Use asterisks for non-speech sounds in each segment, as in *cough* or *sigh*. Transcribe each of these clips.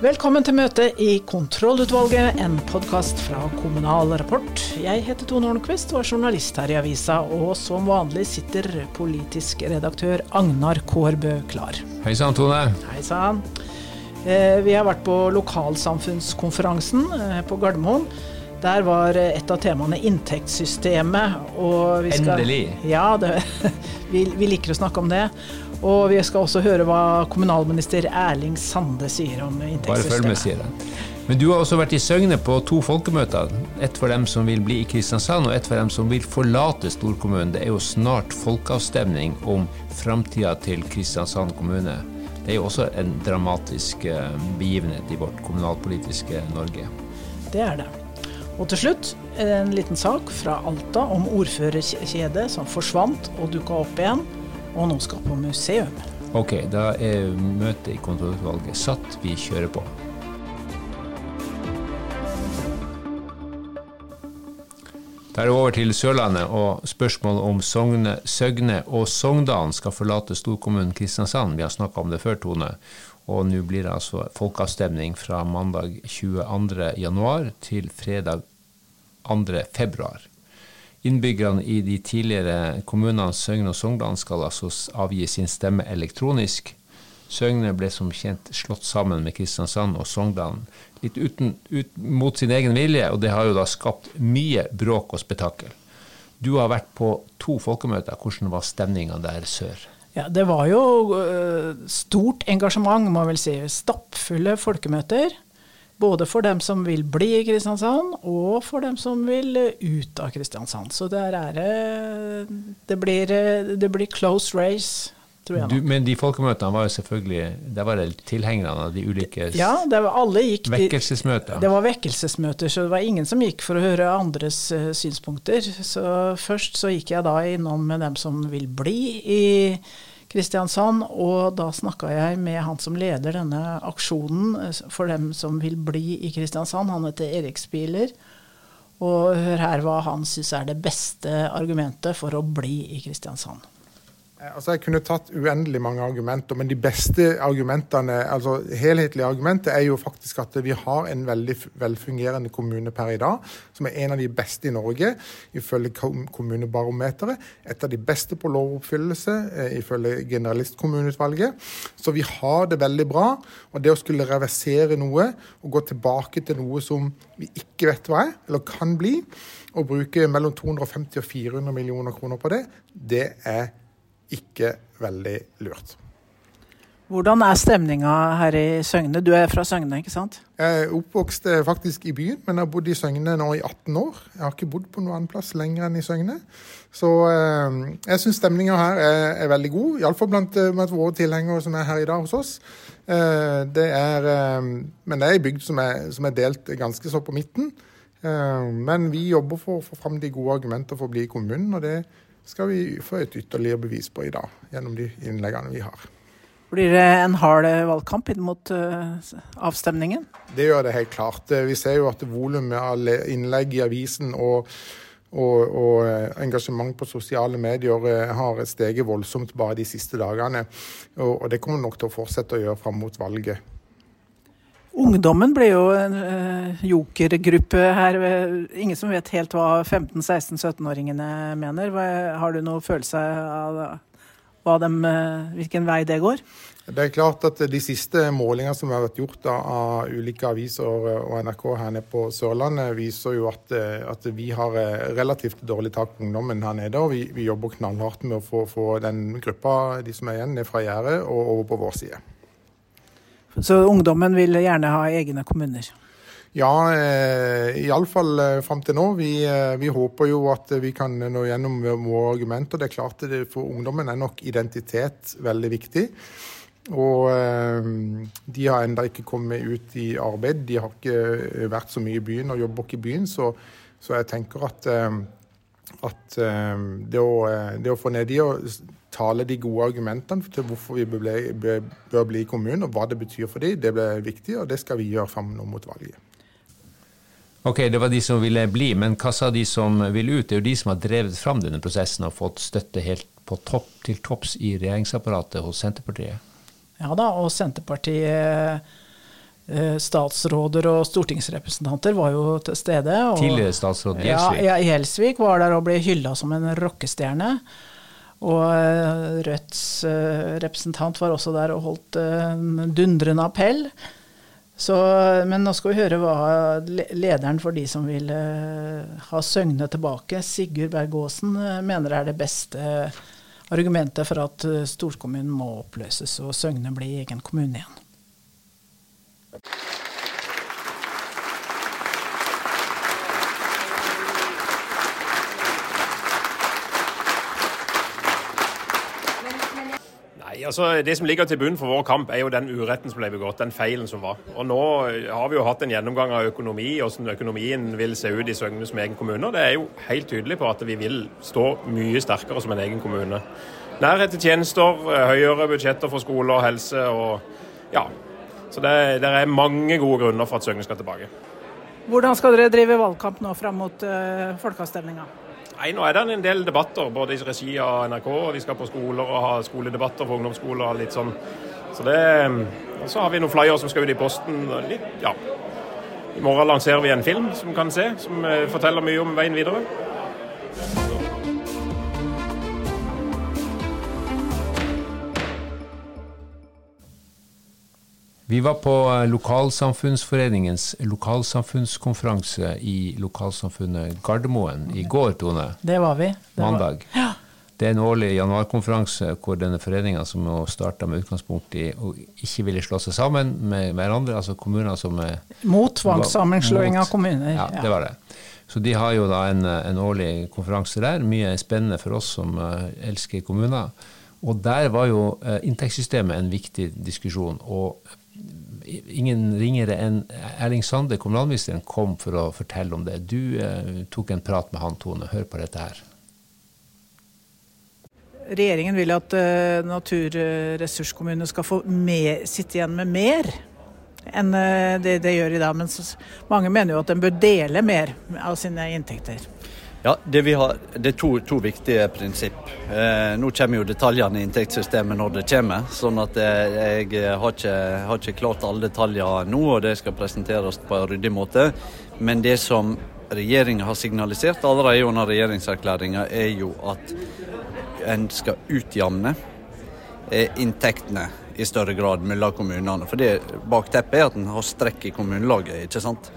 Velkommen til møte i Kontrollutvalget, en podkast fra Kommunal Rapport. Jeg heter Tone Hornquist og er journalist her i avisa, og som vanlig sitter politisk redaktør Agnar Kårbø klar. Hei sann, Tone. Hei sann. Eh, vi har vært på lokalsamfunnskonferansen eh, på Gardermoen. Der var et av temaene inntektssystemet. Endelig. Ja, det, *laughs* vi, vi liker å snakke om det. Og vi skal også høre hva kommunalminister Erling Sande sier om inntektssystemet. Bare følg med, sier han. Men du har også vært i Søgne på to folkemøter. Et for dem som vil bli i Kristiansand, og et for dem som vil forlate storkommunen. Det er jo snart folkeavstemning om framtida til Kristiansand kommune. Det er jo også en dramatisk eh, begivenhet i vårt kommunalpolitiske Norge. Det er det. Og til slutt en liten sak fra Alta om ordførerkjede som forsvant og dukka opp igjen, og nå skal på museum. Ok, da er møtet i kontrollutvalget satt. Vi kjører på. Da er det over til Sørlandet og spørsmål om Sogne, Søgne og Sogndalen skal forlate storkommunen Kristiansand. Vi har snakka om det før, Tone. Og nå blir det altså folkeavstemning fra mandag 22. januar til fredag 2. februar. Innbyggerne i de tidligere kommunene Søgne og Sogndal skal altså avgi sin stemme elektronisk. Søgne ble som kjent slått sammen med Kristiansand og Sogndal litt uten, ut, mot sin egen vilje, og det har jo da skapt mye bråk og spetakkel. Du har vært på to folkemøter. Hvordan var stemninga der sør? Ja, Det var jo øh, stort engasjement, må jeg vel si. Stappfulle folkemøter. Både for dem som vil bli i Kristiansand, og for dem som vil øh, ut av Kristiansand. Så det, er det blir, øh, det blir close race, Du, men de folkemøtene var jo selvfølgelig Der var det tilhengerne av de ulike Ja, det var, alle gikk vekkelsesmøter. Det var vekkelsesmøter, så det var ingen som gikk for å høre andres uh, synspunkter. Så først så gikk jeg da innom med dem som vil bli i Kristiansand, og da snakka jeg med han som leder denne aksjonen eh, for dem som vil bli i Kristiansand. Han heter Erik Spieler. Og hør her hva han syns er det beste argumentet for å bli i Kristiansand. Eh, Altså Jeg kunne tatt uendelig mange argumenter, men de beste argumentene, altså helhetlige argumentet er jo faktisk at vi har en veldig velfungerende kommune per i dag, som er en av de beste i Norge, ifølge kom- kommunebarometeret. Et av de beste på lovoppfyllelse, eh, ifølge generalistkommuneutvalget. Så vi har det veldig bra. Og det å skulle reversere noe og gå tilbake til noe som vi ikke vet hva er, eller kan bli, og bruke mellom 250 og 400 millioner kroner på det, det er ikke veldig lurt. Hvordan er stemninga her i Søgne? Du er fra Søgne, ikke sant? Jeg er oppvokst eh, faktisk i byen, men jeg har bodd i Søgne nå i 18 år. Jeg har ikke bodd på noen annen plass lenger enn i Søgne. Så eh, jeg syns stemninga her er, er veldig god, iallfall blant, eh, blant våre tilhengere som er her i dag hos oss. Eh, det er, men det er ei bygd som er, som er delt ganske så på midten. Eh, men vi jobber for å få fram de gode argumenter for å bli i kommunen, og det skal vi få et ytterligere bevis på i dag, gjennom de innleggene vi har. Blir det en hard eh, valgkamp inn mot eh, avstemningen? Det gjør det helt klart. Eh, Vi ser jo at volumet av innlegg i avisen og, og, og engasjement på sosiale medier har steget voldsomt bare de siste dagene. Og, og det kommer nok til å fortsette å gjøre fram mot valget. Ungdommen ble jo en eh, jokergruppe her. Ingen som vet helt hva 15-16-17-åringene mener. Har du noen følelse av dem, eh, hvilken vei det går? Det er klart at De siste målingene som har vært gjort av, ulike aviser og NRK her nede på Sørlandet, viser jo at, eh, at vi har relativt dårlig tak på ungdommen her nede. og Vi, vi jobber knallhardt med å få, få den gruppa, de som er igjen, ned fra gjerdet og over på vår side. Så ungdommen vil gjerne ha egne kommuner. Ja, eh, iallfall eh, fram til nå. Vi, eh, vi håper jo at vi kan nå gjennom våre argumenter. Det er klart det, For ungdommen er nok identitet veldig viktig. Og de har ennå ikke kommet ut i arbeid. De har ikke vært så mye i byen og jobber ikke i byen. Så, så jeg tenker at, at det, å, det å få ned de og tale de gode argumentene til hvorfor vi bør bli, bør, bli kommunen, og hva det betyr for dem, det blir viktig, og det skal vi gjøre fram mot valget. Ok, det var de som ville bli, men hva sa de som vil ut? Det er jo de som har drevet fram denne prosessen og fått støtte helt på topp, til topps i regjeringsapparatet hos Senterpartiet. Ja da, og Senterpartiet eh, statsråder og stortingsrepresentanter var jo til stede. Tidligere statsråd Gjelsvik. Ja, Gjelsvik var der og ble hylla som en rockestjerne. Og eh, Rødts eh, representant var også der og holdt en dundrende appell. Så, men nå skal vi høre hva lederen for de som vil ha Søgne tilbake, Sigurd Berg Aasen, mener er det beste argumentet for at storkommunen må oppløses og Søgne blir egen kommune igjen. Altså Det som ligger til bunn for vår kamp, er jo den uretten som ble begått, den feilen som var. Og Nå har vi jo hatt en gjennomgang av økonomi, hvordan økonomien vil se ut i Søgne som egen kommune. og Det er jo helt tydelig på at vi vil stå mye sterkere som en egen kommune. Nærhet til tjenester, høyere budsjetter for skole og helse. og ja, Så det, det er mange gode grunner for at Søgne skal tilbake. Hvordan skal dere drive valgkamp nå fram mot uh, folkeavstemninga? Nei, Nå er det en del debatter, både i regi av NRK, og vi skal på skoler og ha skoledebatter for ungdomsskoler. og litt sånn. Så det, og så har vi noen flyer som skal ut i posten. Litt, ja. I morgen lanserer vi en film som kan se, som eh, forteller mye om veien videre. Vi var på eh, Lokalsamfunnsforeningens lokalsamfunnskonferanse i lokalsamfunnet Gardermoen i går, Tone. Det var vi. Det Mandag. Var, ja. Det er en årlig januarkonferanse hvor denne foreninga som starta med utgangspunkt i å ikke ville slå seg sammen med hverandre, altså kommuner som er Mot tvangssammenslåing av kommuner. Ja, det var det. Så de har jo da en, en, årlig konferanse der. Mye spennende for oss som uh, elsker kommuner. Og der var jo uh, inntektssystemet en viktig diskusjon. Og ingen ringere enn Erling Sande, kommunalministeren, kom for å fortelle om det. Du eh, tok en prat med han, Tone. Hør på dette her. Regjeringen vil at uh, naturressurskommunene skal få mer, sitte igjen med mer enn uh, det de gjør i dag. Men mange mener jo at de bør dele mer av sine inntekter. Ja, det, har, det er to, to, viktige prinsipp. Eh, nå kommer jo detaljene i inntektssystemet når det kommer. sånn at eh, jeg har ikke, har ikke, klart alle detaljer nå, og det skal presenteres på en ryddig måte. Men det som regjeringa har signalisert allerede under regjeringserklæringa, er jo at en skal utjamne eh, inntektene i større grad mellom kommunene. For det bakteppet er at en har strekk i kommunelaget, ikke sant.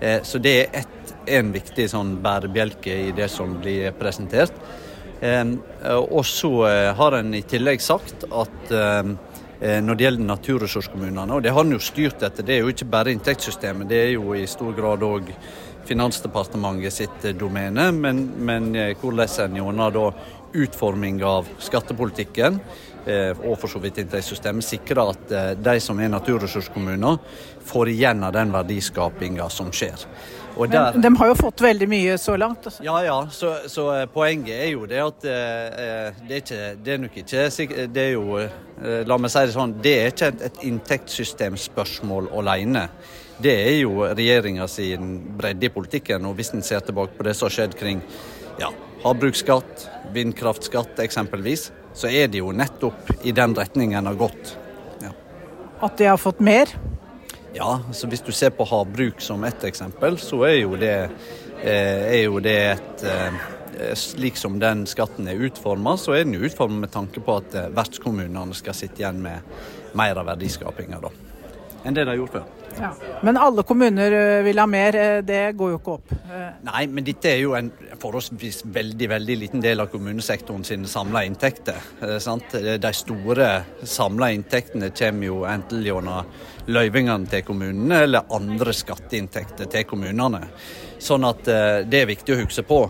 Eh, så det er ett en viktig sånn bærebjelke i det som blir presentert. Og så eh, har en i tillegg sagt at eh, når det gjelder naturressurskommunene, og det har en jo styrt etter, det er jo ikke bare inntektssystemet, det er jo i stor grad òg Finansdepartementet sitt eh, domene, men, men hvordan en gjennom utforming av skattepolitikken og for så vidt inntektssystemet sikre at de som er naturressurskommuner, får igjen av den verdiskapinga som skjer. Der, Men de har jo fått veldig mye så langt. Altså. Ja, ja. Så, så, eh, poenget er jo det at eh, eh, det, er ikke, det er nok ikke Det er jo La meg si det sånn, det er ikke et, et inntektssystemspørsmål alene. Det er jo regjeringa sin bredde i politikken. Og hvis en ser tilbake på det som har skjedd kring ja, havbruksskatt, vindkraftskatt eksempelvis, så er det jo nettopp i den retningen en har gått. Ja. At de har fått mer? Ja, så hvis du ser på havbruk som ett eksempel, så er jo det, eh, er jo det et eh, Slik som den skatten er utforma, så er den utforma med tanke på at eh, vertskommunene skal sitte igjen med mer av verdiskapinga enn det de har gjort før. Ja. Men alle kommuner eh, vil ha mer, eh, det går jo ikke opp? Eh. Nei, men dette er jo en forholdsvis veldig veldig liten del av kommunesektoren sine samla inntekter. De store samla inntektene kommer jo enten gjennom løyvingene til kommunene eller andre skatteinntekter til kommunene. Sånn at det er viktig å huske på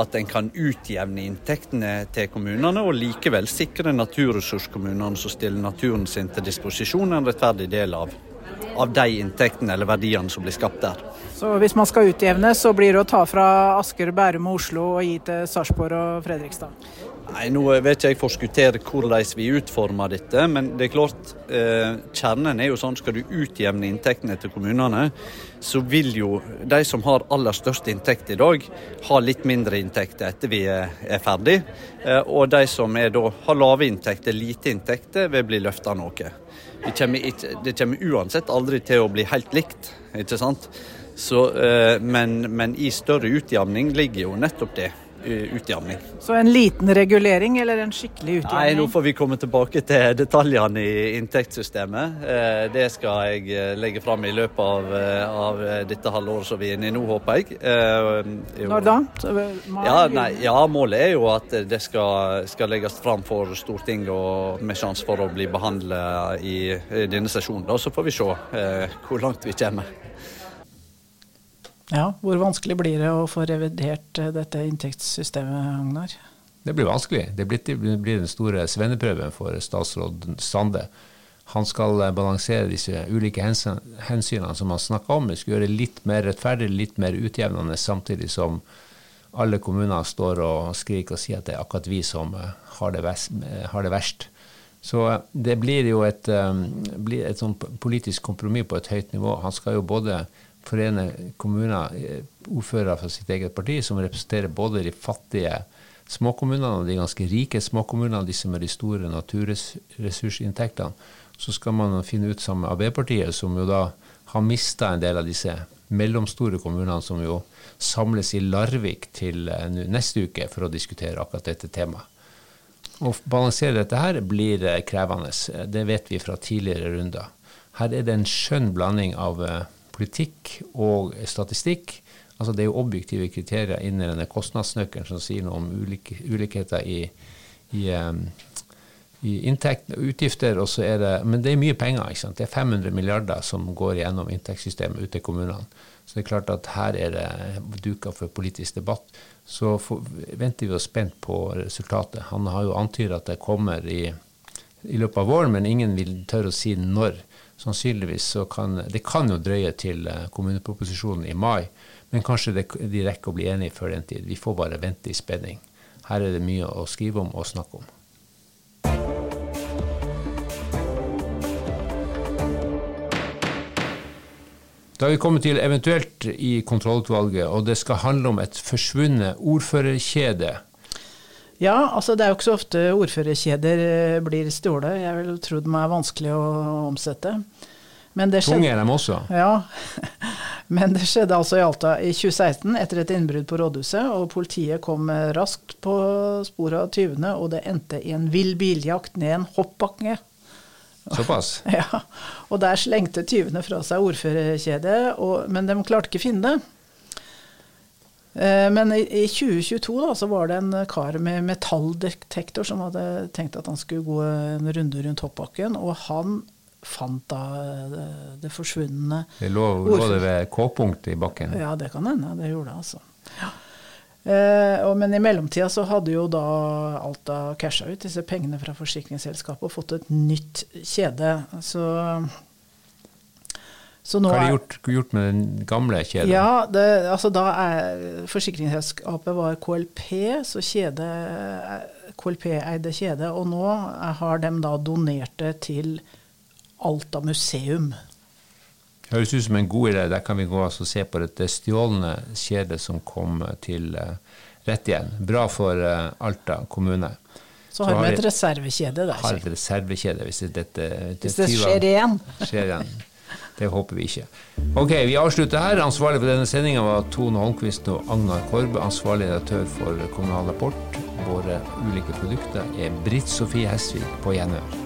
at en kan utjevne inntektene til kommunene, og likevel sikre naturressurskommunene som stiller naturen sin til disposisjon, en rettferdig del av av de inntektene eller verdiene som blir skapt der. Så hvis man skal utjevne, så blir det å ta fra Asker, Bærum og Oslo og gi til Sarpsborg og Fredrikstad? Nei, Nå vet ikke jeg forskuttere hvordan vi utformer dette, men det er klart eh, kjernen er jo sånn skal du utjevne inntektene til kommunene, så vil jo de som har aller størst inntekt i dag, ha litt mindre inntekter etter vi er, er ferdig. Eh, og de som er da, har lave inntekter, lite inntekter, vil bli løfta noe. Det kommer, ikke, det kommer uansett aldri til å bli helt likt, ikke sant. Så, eh, men, men i større utjamning ligger jo nettopp det utjamning. Så en liten regulering eller en skikkelig utjevning? Nei, nå får vi komme tilbake til detaljene i inntektssystemet. Eh, det skal jeg eh, legge fram i løpet av, eh, av dette halvåret som vi er inne i nå, håper jeg. Når da? Ja, nei, ja, målet er jo at det skal, skal legges fram for Stortinget og med sjanse for å bli behandla i denne sesjonen. Da, så får vi se hvor langt vi kommer. Ja, Hvor vanskelig blir det å få revidert eh, dette inntektssystemet, Agnar? Det blir vanskelig. Det blir, den store svenneprøven for statsråd Sande. Han skal eh, balansere disse ulike hensynene som han snakka om. Det skal gjøre det litt mer rettferdig, litt mer utjevnende, samtidig som alle kommuner står og skriker og sier at det er akkurat vi som eh, har det, verst, har det verst. Så det blir jo et, blir et politisk kompromiss på et høyt nivå. Han skal jo både forene kommuner, eh, ordførere fra sitt eget parti, som representerer både de fattige småkommunene og de ganske rike småkommunene, de som er de store naturressursinntektene. Så skal man finne ut sammen med Arbeiderpartiet, som jo da har mista en del av disse mellomstore kommunene, som jo samles i Larvik til eh, neste uke for å diskutere akkurat dette temaet. Å balansere dette her blir eh, krevende. Det vet vi fra tidligere runder. Her er det en skjønn blanding av politikk og statistikk. Altså det er jo objektive kriterier innen denne kostnadsnøkkelen som sier noe om ulik, ulikheter i, i, i inntekt og utgifter. Og er det, men det er mye penger. ikke sant? Det er 500 milliarder som går gjennom inntektssystemet ute i kommunene. Så det er klart at her er det duka for politisk debatt. Så for, venter vi oss spent på resultatet. Han har jo antydet at det kommer i, i løpet av våren, men ingen vil tørre å si når sannsynligvis så kan Det kan jo drøye til eh, kommuneproposisjonen i mai, men kanskje det, de rekker å bli enige før den tid. Vi får bare vente i spenning. Her er det mye å skrive om og snakke om. Da er vi kommet til eventuelt i kontrollutvalget, og det skal handle om et forsvunnet ordførerkjede ja, altså det er jo ikke så ofte ordførerkjeder eh, blir stjålet. Jeg vil tro de er vanskelig å omsette. Tunge er de også. Ja. *laughs* Men det skjedde altså i Alta i 2016 etter et innbrudd på rådhuset. Og politiet kom raskt på sporet av tyvene, og det endte i en vill biljakt ned en hoppbakke. Såpass? *laughs* Ja. Og der slengte tyvene fra seg ordførerkjedet, men de klarte ikke å finne det. Eh, men i 2022 da, så var det en kar med metalldetektor som hadde tenkt at han skulle gå en runde rundt hoppbakken, og han fant da det, det forsvunne Det lå, lå det ved K-punktet i bakken? Ja, det kan hende. Det gjorde det, altså. Ja. Eh, men i mellomtida så hadde jo da Alta casha ut disse pengene fra forsikringsselskapet og fått et nytt kjede. Så hva har de gjort, gjort, med den gamle kjeden? Ja, det, altså da er Forsikringsselskapet var KLP, så kjede, KLP eide kjede. Og nå har de da donert det til Alta museum. Høres ut som en god idé. Der kan vi gå og se på dette stjålne kjedet som kom til uh, rett igjen. Bra for uh, Alta kommune. Så har vi et reservekjede der. Har et reservekjede hvis, dette, hvis det skjer igjen. Skjer igjen. *laughs* Det håper vi ikke. Ok, vi avslutter her. Ansvarlig for denne sendinga var Tone Holmquist og Agnar Korbe. Ansvarlig redaktør for Kommunal Rapport. Våre ulike produkter er Britt Sofie Hesvik på gjenhør.